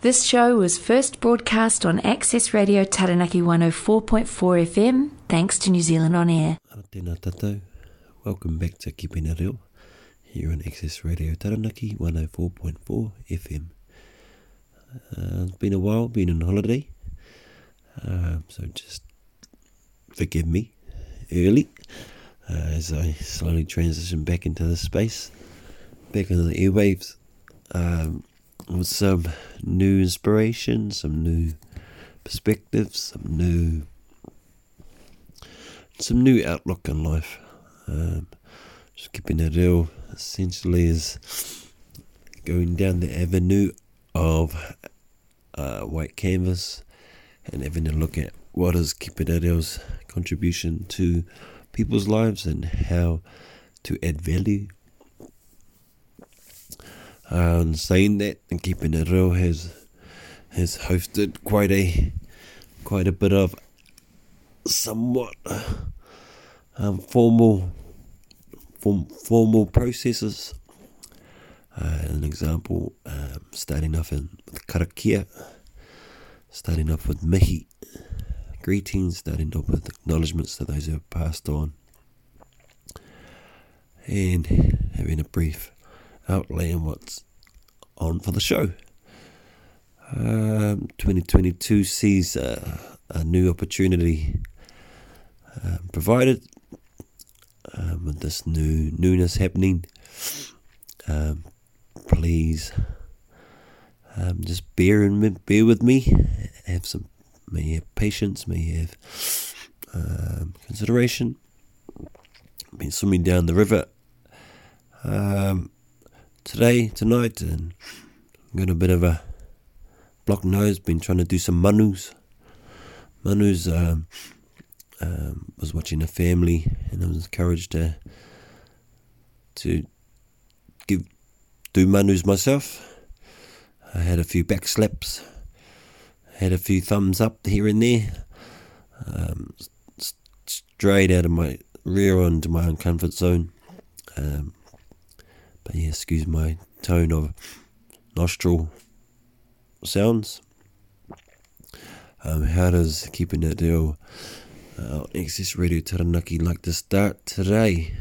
This show was first broadcast on Access Radio Taranaki 104.4 FM, thanks to New Zealand On Air. Welcome back to Keeping It Reo here on Access Radio Taranaki 104.4 FM. Uh, it's been a while, been on holiday, uh, so just forgive me early uh, as I slowly transition back into the space, back into the airwaves. Um, with some new inspiration, some new perspectives, some new some new outlook on life. Um, just keeping it reo essentially is going down the avenue of uh, white canvas and having a look at what is keeping real's contribution to people's lives and how to add value um, saying that and keeping it reo has has hosted quite a quite a bit of somewhat um, formal form, formal processes. Uh, an example, um, starting off in, with karakia, starting off with mihi, greetings, starting off with acknowledgements to those who have passed on, and having a brief outlaying what's on for the show. Um, 2022 sees uh, a new opportunity uh, provided um, with this new newness happening. Um, please um, just bear and bear with me. Have some, may have patience, may have um, consideration. Been swimming down the river. Um, today, tonight, and got a bit of a blocked nose. Been trying to do some manus. Manus um, um, was watching a family, and I was encouraged to to give do manus myself. I had a few back slaps, had a few thumbs up here and there, um, straight out of my rear onto my own comfort zone. Um, but yeah, excuse my tone of nostril sounds. Um, how does keeping it reo uh, Access Radio Taranaki like to start today?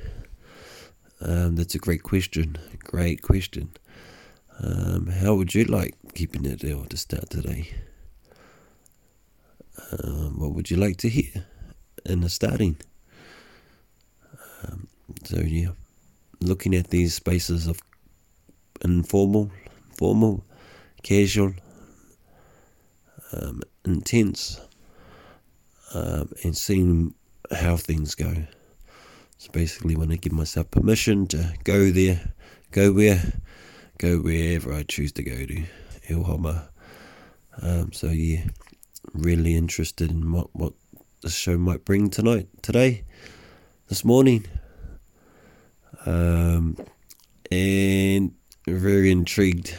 Um, that's a great question. Great question. Um, how would you like keeping it reo to start today? Um, what would you like to hear in the starting? Um, so yeah looking at these spaces of informal, formal, casual, um, intense, um, and seeing how things go. So basically, when I give myself permission to go there, go where, go wherever I choose to go to, Ilhoma. Um, so yeah, really interested in what what the show might bring tonight, today, this morning um, and very intrigued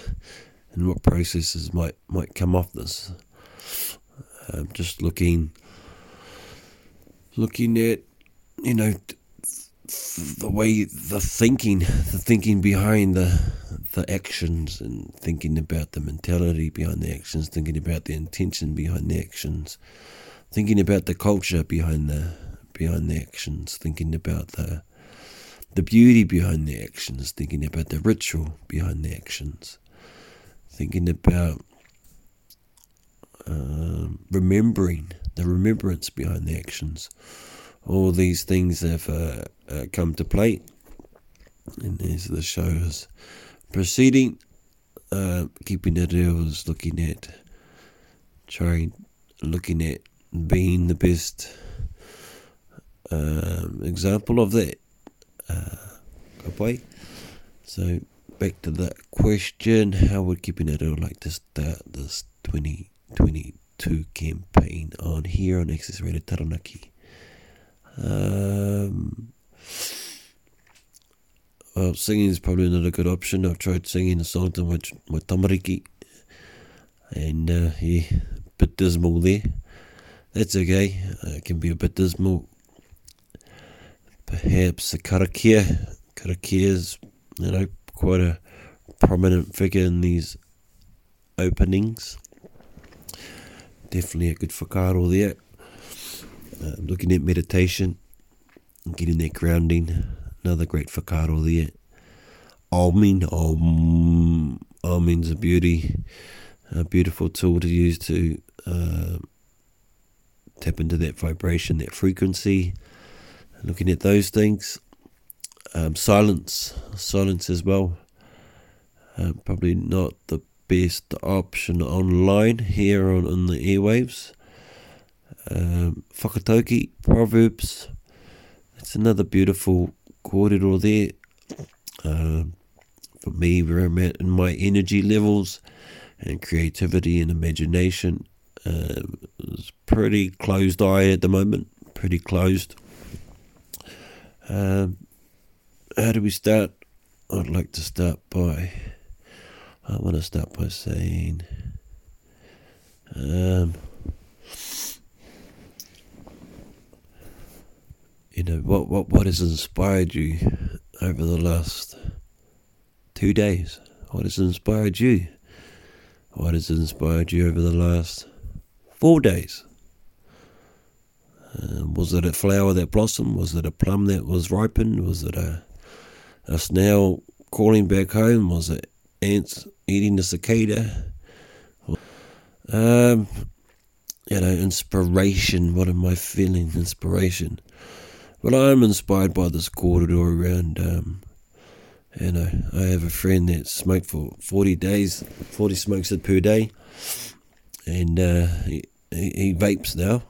in what processes might might come off this. Um, just looking, looking at you know the way the thinking, the thinking behind the the actions, and thinking about the mentality behind the actions, thinking about the intention behind the actions, thinking about the culture behind the behind the actions, thinking about the the beauty behind the actions, thinking about the ritual behind the actions, thinking about um, remembering the remembrance behind the actions. All these things have uh, uh, come to play, and as the show is proceeding, uh, keeping it looking at trying, looking at being the best um, example of that uh, goodbye. So back to that question: How would keeping it all like to start this 2022 campaign on here on Access Radio Taranaki? Um, well, singing is probably not a good option. I've tried singing a song to my, my tamariki, and uh, yeah, a bit dismal there. That's okay. Uh, it can be a bit dismal perhaps a karakia. Karakia is, you know, quite a prominent figure in these openings. Definitely a good whakaaro there. Uh, looking at meditation, getting that grounding. Another great whakaaro there. Alming, Om, Alming's a beauty, a beautiful tool to use to uh, tap into that vibration, that frequency. Looking at those things. Um, silence, silence as well. Uh, probably not the best option online here on, on the airwaves. Um, Whakataukī, Proverbs. It's another beautiful corridor there. Um, for me, where I'm at in my energy levels and creativity and imagination. Uh, it's pretty closed eye at the moment, pretty closed. Um, how do we start? I'd like to start by. I want to start by saying. Um, you know what what what has inspired you over the last two days? What has inspired you? What has inspired you over the last four days? Um, was it a flower that blossomed? Was it a plum that was ripened? Was it a a snail calling back home? Was it ants eating the cicada? Um, you know, inspiration. What am I feeling? Inspiration. Well, I'm inspired by this kōrero around. Um, you know, I have a friend that smoked for 40 days, 40 smokes per day, and uh, he, he, vapes now.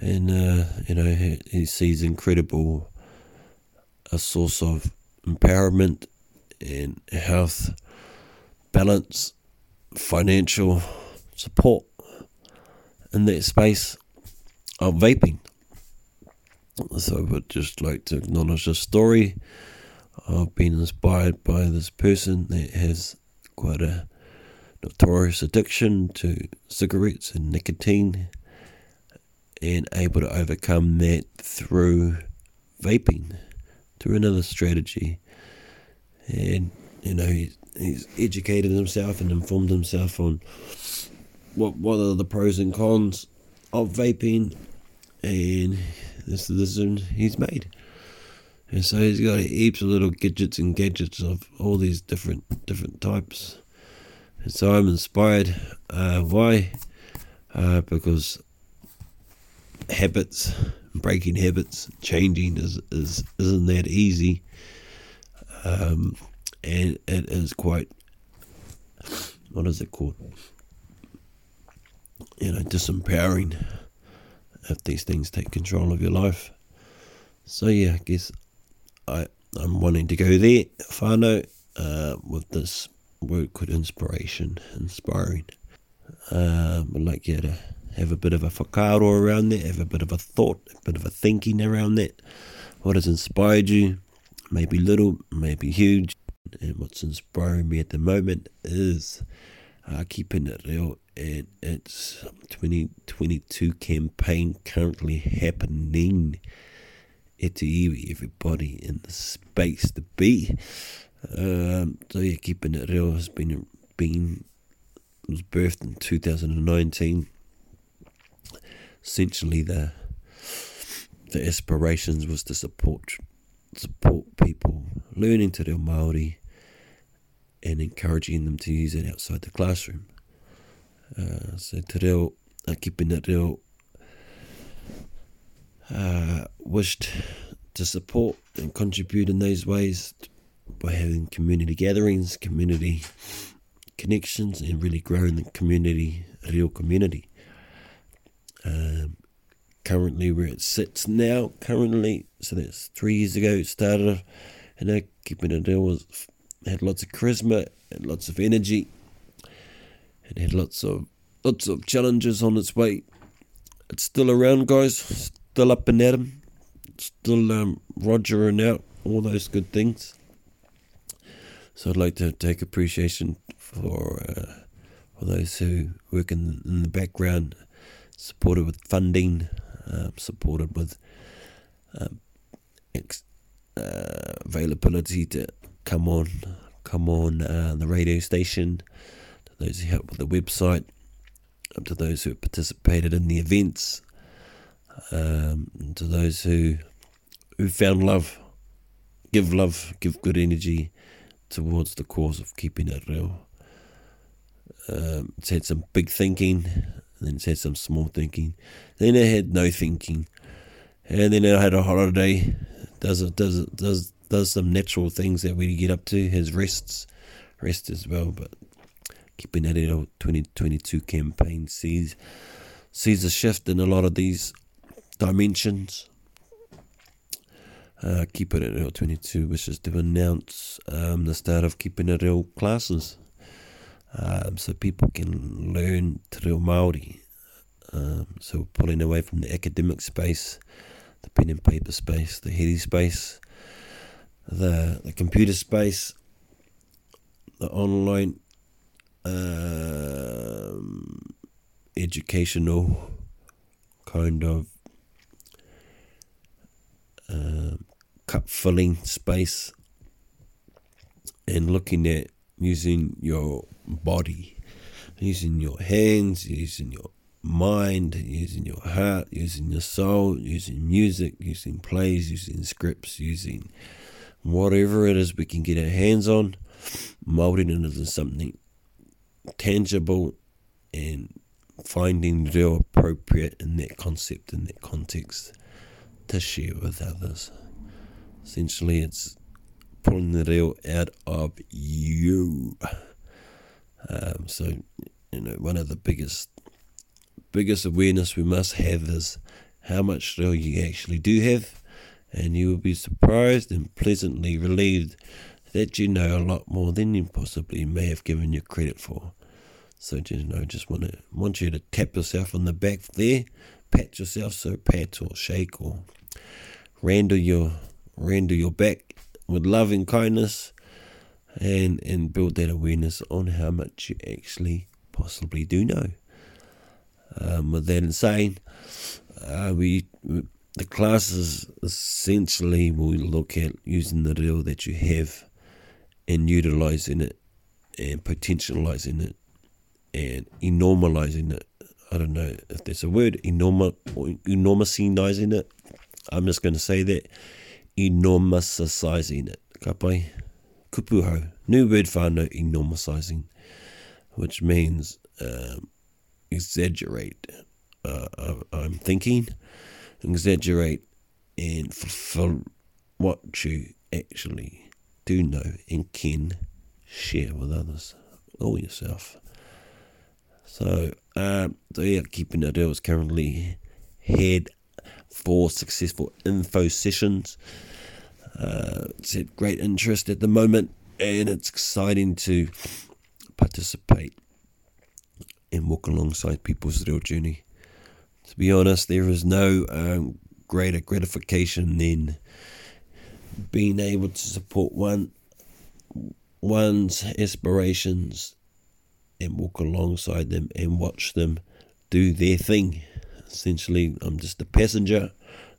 And, uh, you know, he, he sees incredible a source of empowerment and health, balance, financial support in that space of vaping. So I would just like to acknowledge the story. I've been inspired by this person that has quite a notorious addiction to cigarettes and nicotine and able to overcome that through vaping, through another strategy. And, you know, he's, educated himself and informed himself on what, what are the pros and cons of vaping and this is the decision he's made. And so he's got heaps of little gadgets and gadgets of all these different different types. And so I'm inspired. Uh, why? Uh, because habits, breaking habits, changing is, is isn't that easy. Um, and it is quite what is it called? You know, disempowering if these things take control of your life. So yeah, I guess I I'm wanting to go there, whānau, uh, with this word called inspiration, inspiring. Um, I'd like you to have a bit of a whakaaro around that, have a bit of a thought, a bit of a thinking around that. What has inspired you? Maybe little, maybe huge. And what's inspiring me at the moment is uh, keeping it reo and it's 2022 campaign currently happening. It's everybody in the space to be. Um, so yeah, keeping it reo has been been was birthed in 2019. Essentially, the the aspirations was to support support people learning to do Maori and encouraging them to use it outside the classroom. Uh, so te reo, uh, kipina reo, uh, wished to support and contribute in those ways by having community gatherings, community connections, and really growing the community, real community. Um, currently, where it sits now, currently, so that's three years ago, it started, and uh, keeping it reo was had lots of charisma, had lots of energy, it had lots of lots of challenges on its way. It's still around, guys. Still up and at 'em. Still um, Roger and out. All those good things. So I'd like to take appreciation for uh, for those who work in, in the background, supported with funding, uh, supported with um, ex, uh, availability to come on, come on uh, the radio station to those who helped with the website, up to those who participated in the events, um, to those who who found love, give love, give good energy towards the cause of keeping it reo. Um, it's had some big thinking, then it's had some small thinking. Then it had no thinking, and then it had a holiday. Does it does it does does some natural things that we get up to. Has rests, rest as well, but keeping at it 2022 campaign sees sees a shift in a lot of these dimensions. Uh, It Real 22 wishes to announce um, the start of Keeping It Reo classes um, so people can learn Te Reo Māori. Um, so pulling away from the academic space, the pen and paper space, the heady space, the, the computer space, the online um, educational kind of um, cup filling space and looking at using your body, using your hands, using your mind, using your heart, using your soul, using music, using plays, using scripts, using whatever it is we can get our hands on, molding it into something tangible and finding real appropriate in that concept, in that context, to share with others. Essentially, it's pulling the real out of you. Um, so, you know, one of the biggest biggest awareness we must have is how much real you actually do have, and you will be surprised and pleasantly relieved that you know a lot more than you possibly may have given you credit for. So you know, just want to want you to tap yourself on the back there, pat yourself, so pat or shake or randle your randle your back with love and kindness, and and build that awareness on how much you actually possibly do know. Um, with that in saying, uh, we the classes essentially will look at using the reo that you have and utilizing it and potentializing it and enormalizing it. I don't know if there's a word, enorma, enormousizing it. I'm just going to say that. Enormousizing it. Ka? Kupu hou. New word whānau, enormousizing, which means um, exaggerate. Uh, I'm thinking, exaggerate and fulfill what you actually do know and can share with others or yourself. So, um, so yeah, keeping it reo is currently head for successful info sessions. Uh, it's had great interest at the moment, and it's exciting to participate and walk alongside people's real journey. To be honest, there is no um, greater gratification than being able to support one one's aspirations and walk alongside them and watch them do their thing. Essentially, I'm just a passenger,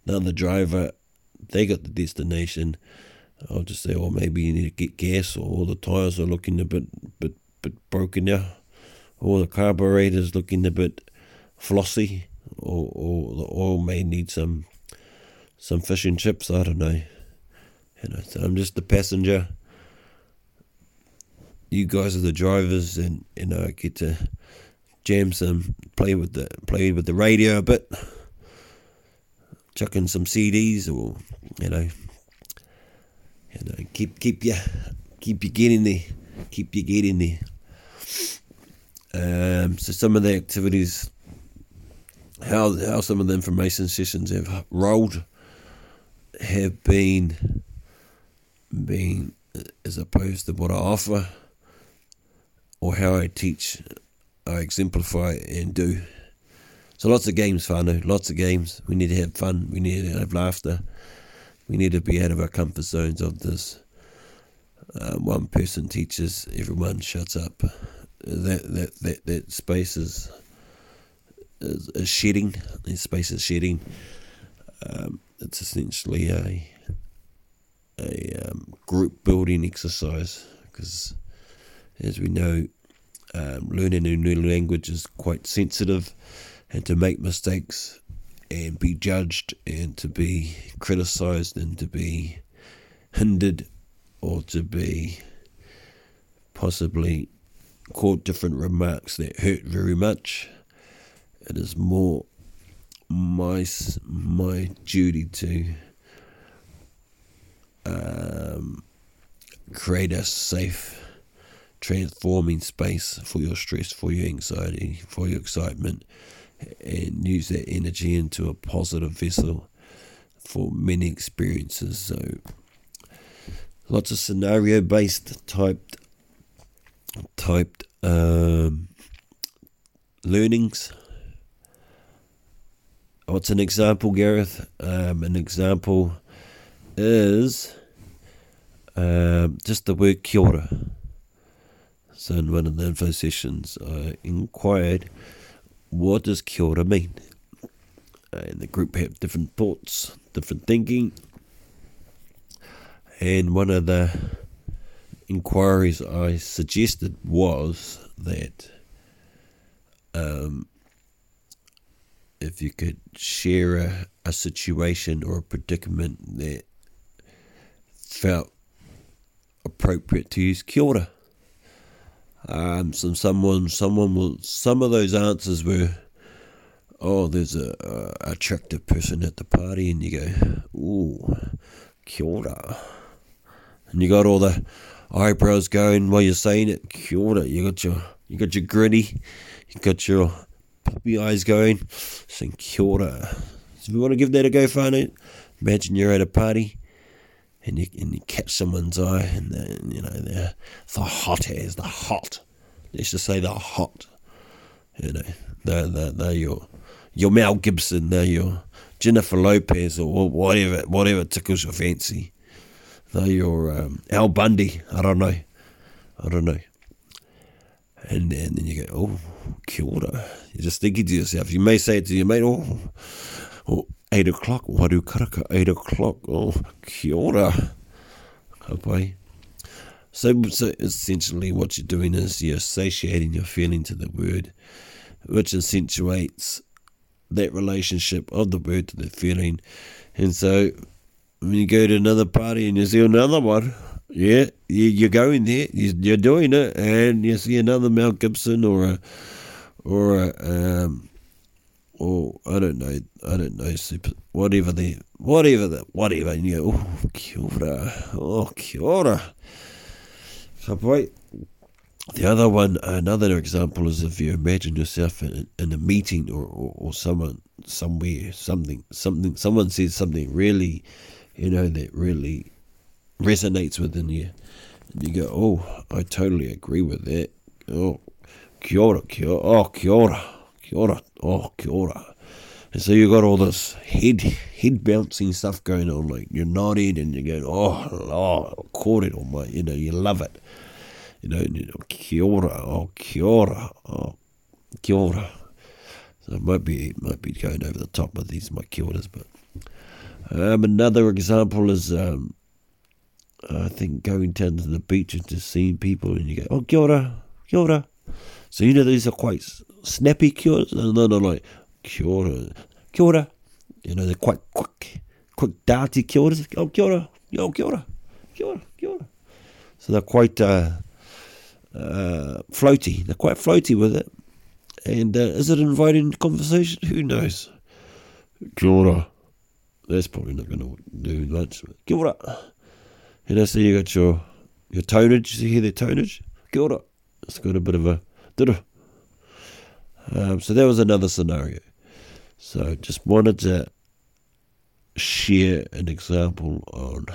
not the driver. They got the destination. I'll just say, well, maybe you need to get gas, or the tires are looking a bit, bit, bit broken now, or the carburetor's looking a bit flossy, or, or the oil may need some, some fish and chips. I don't know. You know, so I'm just the passenger you guys are the drivers, and you know I get to jam some, play with the play with the radio a bit, chuck in some CDs, or you know, you know, keep keep you keep you getting there, keep you getting there. Um, so some of the activities, how how some of the information sessions have rolled, have been been as opposed to what I offer or how I teach, I exemplify and do. So lots of games, whānau, lots of games. We need to have fun. We need to have laughter. We need to be out of our comfort zones of this. Uh, one person teaches, everyone shuts up. That that that, that space is, is, is shedding. That space is shedding. Um, it's essentially a a um, group building exercise because as we know, um, learning a new language is quite sensitive, and to make mistakes and be judged and to be criticized and to be hindered or to be possibly caught different remarks that hurt very much. It is more my my duty to um, create a safe, transforming space for your stress, for your anxiety, for your excitement, and use that energy into a positive vessel for many experiences. So, lots of scenario based typed typed um, learnings. What's an example, Gareth? Um, an example is um, just the word kia ora. So in one of the info sessions, I inquired, what does kia ora mean? And the group had different thoughts, different thinking. And one of the inquiries I suggested was that um, if you could share a, a situation or a predicament that felt appropriate to use kia ora. Um, some someone someone will some of those answers were, oh, there's a, a attractive person at the party, and you go, ooh, kia ora. and you got all the eyebrows going while you're saying it. Kia ora. You got your you got your gritty, you got your puppy eyes going, saying kia ora. So if you want to give that a go, whānau, imagine you're at a party and you and you catch someone's eye, and then you know they're the hot as the hot. Let's just say they're hot. You know, they're they're, they're your your Mel Gibson, they're your Jennifer Lopez, or whatever whatever tickles your fancy. They're your um, Al Bundy. I don't know. I don't know. And, and then you go, oh, kia ora. You're just thinking to yourself. You may say it to your mate, oh, oh eight o'clock, waru karaka, eight o'clock, oh, kia ora. Kapai. So, so essentially what you're doing is you're associating your feeling to the word, which accentuates that relationship of the word to the feeling. And so when you go to another party and you see another one, yeah, you're going there, you're doing it, and you see another Mel Gibson or a, or a, um, or I don't know, I don't know, super, whatever the, whatever the, whatever, and you go, oh, kia ora, oh, kia ora. So, boy, the other one, another example is if you imagine yourself in, in a meeting or, or, or someone, somewhere, something, something, someone says something really, you know, that really resonates within you. And you go, oh, I totally agree with that. Oh, kia ora, kia ora, oh, kia ora kia ora, oh, kia ora. And so you've got all this head head bouncing stuff going on, like you're nodding and you're going, oh, oh, kōrero, my, you know, you love it. You know, you know kia ora, oh, kia ora, oh, kia ora. So it might be, might be going over the top with these, my kia oras, but um, another example is, um, I think, going down to the beach and just seeing people and you go, oh, kia ora, kia ora. So, you know, these are quite snappy cures. No, no, no, like cure, cure. You know, they're quite quick, quick, darty cures. Oh, cure, yo, cure, cure, cure. So they're quite uh, uh, floaty. They're quite floaty with it. And uh, is it inviting conversation? Who knows? Kia That's probably not going to do much. Kia ora. You know, so you got your your tonage. You hear the tonage? Kia ora. It's got a bit of a... Um, so that was another scenario. So just wanted to share an example on,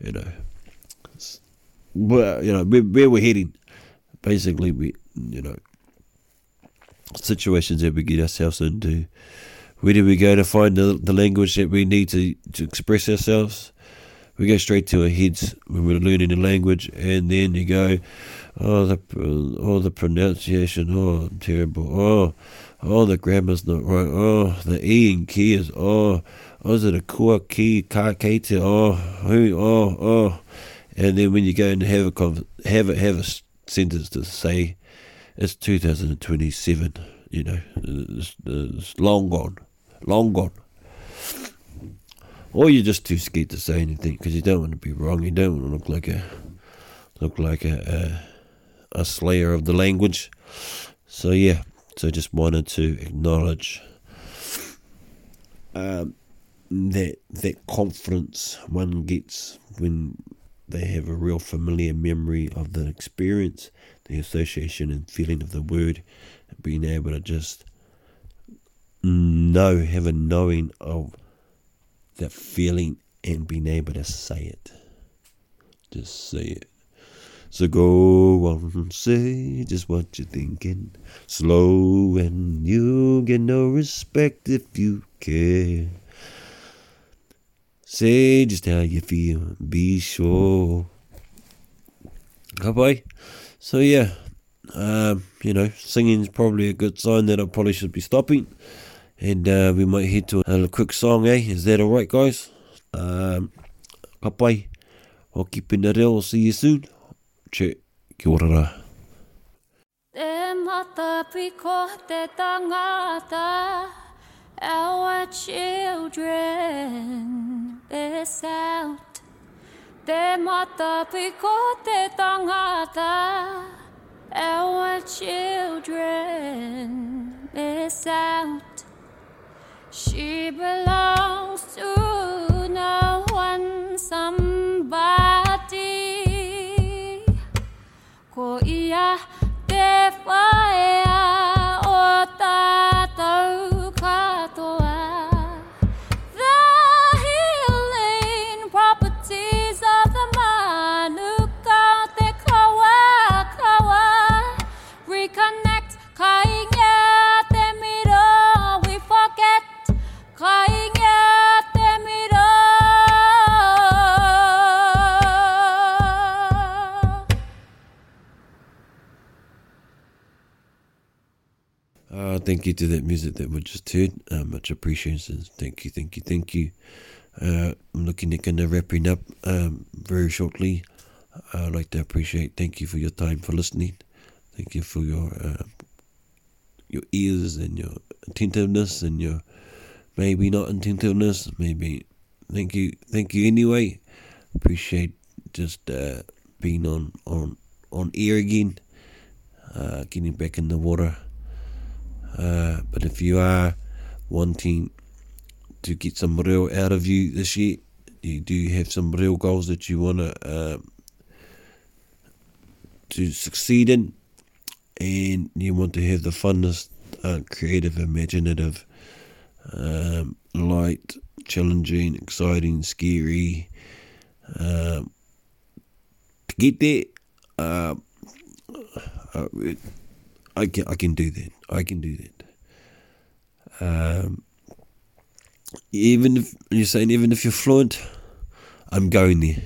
you know, where you know where, where we're heading. Basically, we you know situations that we get ourselves into. Where do we go to find the, the language that we need to, to express ourselves? We go straight to our heads when we're learning a language, and then you go, Oh, the oh the pronunciation. Oh, terrible. Oh, oh the grammar's not right. Oh, the e and key is. Oh, oh is it a kua key ka? Oh, who? Oh, oh. And then when you go and have a have a have a sentence to say, it's 2027. You know, it's, it's long gone, long gone. Or you're just too scared to say anything because you don't want to be wrong. You don't want to look like a look like a, a, a slayer of the language. So yeah, so just wanted to acknowledge um, that that confidence one gets when they have a real familiar memory of the experience, the association and feeling of the word, being able to just know, have a knowing of that feeling and being able to say it. Just say it. So go on, say just what you're thinking. Slow and you get no respect if you care. Say just how you feel, be sure. Okay, so yeah, um, you know, singing's probably a good sign that I probably should be stopping. And uh, we might head to a quick song, eh? Is that alright, guys? Um, kapai. I'll keep in the reo. I'll see you soon. Che, kia ora Te mata piko te tangata Our children out Te mata piko te tangata Our children out She belongs to no one, somebody. Ko ia te thank you to that music that we just heard. Uh, much appreciation. Thank you, thank you, thank you. Uh, I'm looking at kind of wrapping up um, very shortly. I'd like to appreciate. Thank you for your time for listening. Thank you for your uh, your ears and your attentiveness and your maybe not attentiveness. Maybe thank you, thank you anyway. Appreciate just uh, being on on on air again. Uh, getting back in the water. Uh, but if you are wanting to get some real out of you this year, you do have some real goals that you want to uh, to succeed in, and you want to have the funnest, uh, creative, imaginative, um, light, challenging, exciting, scary. Um, to get there, uh, uh, I can I can do that. I can do that. Um, even if you're saying even if you're fluent, I'm going there.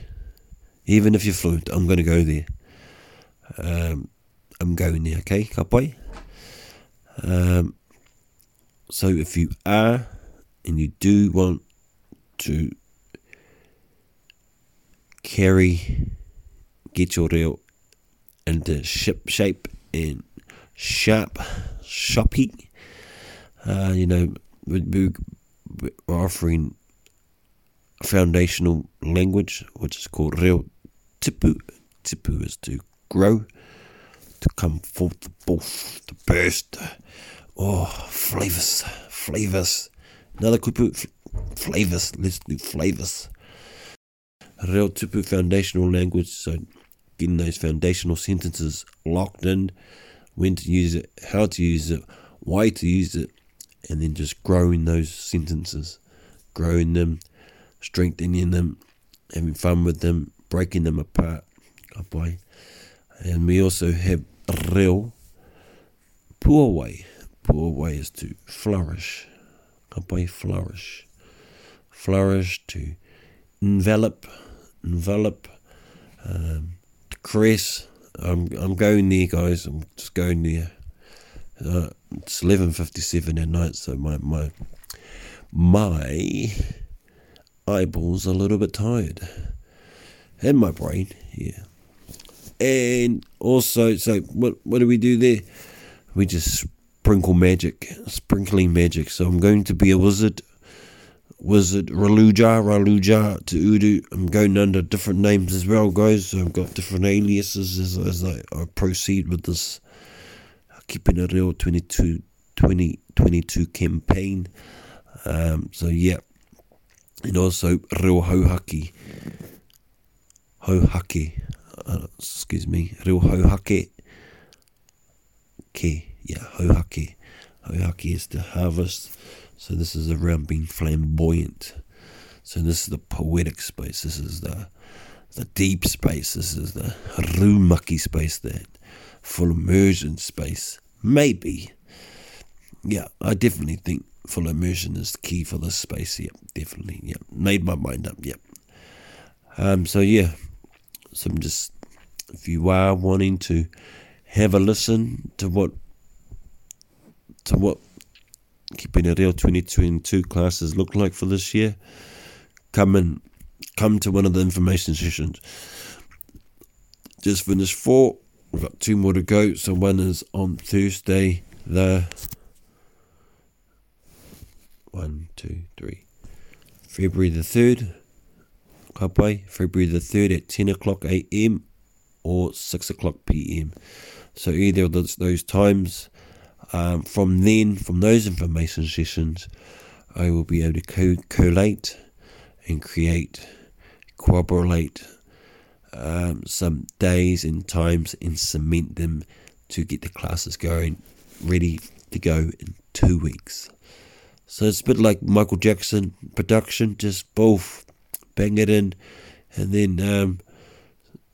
Even if you're fluent, I'm going to go there. Um, I'm going there. Okay, kapai. Um, so if you are and you do want to carry, get your reo into ship shape and sharp, shoppy. Uh, you know, we, we, we're offering foundational language, which is called reo tipu. Tipu is to grow, to come forth, to both, to burst. Oh, flavors, flavors. Another kupu, flavors. Let's do flavors. Reo tipu foundational language, so getting those foundational sentences locked in, when to use it, how to use it, why to use it, and then just growing those sentences, growing them, strengthening them, having fun with them, breaking them apart. Kapai. And we also have reo Poor way is to flourish. Kapai, flourish. Flourish, to envelop, envelop, um, to caress. I'm I'm going there, guys. I'm just going there. Uh, it's eleven fifty seven at night, so my my my eyeballs are a little bit tired, and my brain. Yeah. and also, so what what do we do there? We just sprinkle magic, sprinkling magic. So I'm going to be a wizard, wizard Raluja, Raluja to Udu. I'm going under different names as well, guys. So I've got different aliases as, as I, I proceed with this keeping it reo 22 2022 campaign. Um, so yeah, and also Reo Hauhaki. Hauhake, uh, excuse me, Reo Hauhake. Ke, yeah, Hauhake. Hauhake is the harvest. So this is around being flamboyant. So this is the poetic space. This is the the deep space. This is the rumaki space, that full immersion space. Maybe. Yeah, I definitely think full immersion is the key for this space. Yep, definitely. Yep, made my mind up. Yep. Um. So yeah, so I'm just if you are wanting to have a listen to what to what keeping a real 2022 classes look like for this year, come and come to one of the information sessions. Just finished four. We've got two more to go. So one is on Thursday, the one, two, three, February the third. Kapai, February the third at ten o'clock a.m. or six o'clock p.m. So either of those, those times. Um, from then, from those information sessions, I will be able to co- collate and create, corroborate um, some days and times and cement them to get the classes going, ready to go in two weeks. So it's a bit like Michael Jackson production, just both bang it in, and then um,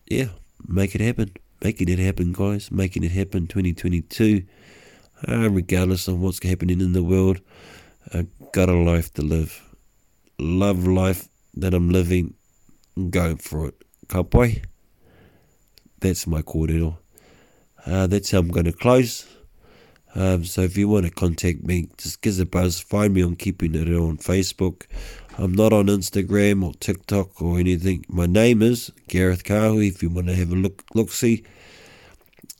yeah, make it happen, making it happen, guys, making it happen. 2022, uh, regardless of what's happening in the world, I got a life to live, love life that I'm living, going for it. Cowboy. That's my cordial. Uh, that's how I'm going to close. Um, so if you want to contact me, just give us a buzz. Find me on Keeping It on Facebook. I'm not on Instagram or TikTok or anything. My name is Gareth Kahui. If you want to have a look, look see.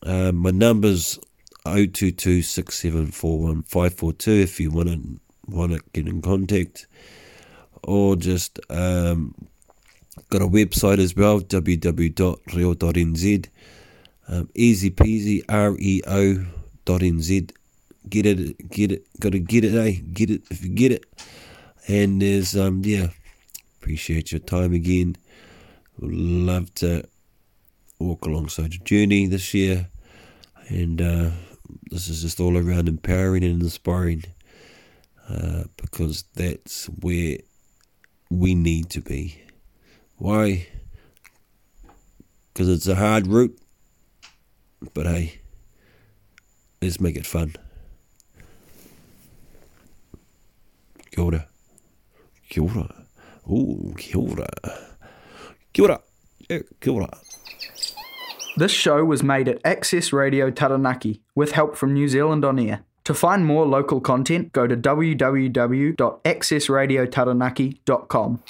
Um, my number's 022 if you want to want to get in contact, or just um, got a website as well www.reo.nz. Um, easy peasy, R E O dot NZ. Get it, get it, gotta get it, eh? Get it if you get it. And there's, um, yeah, appreciate your time again. Would love to walk alongside your journey this year. And uh, this is just all around empowering and inspiring uh, because that's where we need to be. Why? Because it's a hard route. But hey, let's make it fun. Kia ora. Kia ora. Ooh, kia ora. Kia ora. Yeah, kia ora. This show was made at Access Radio Taranaki with help from New Zealand On Air. To find more local content, go to www.accessradiotaranaki.com.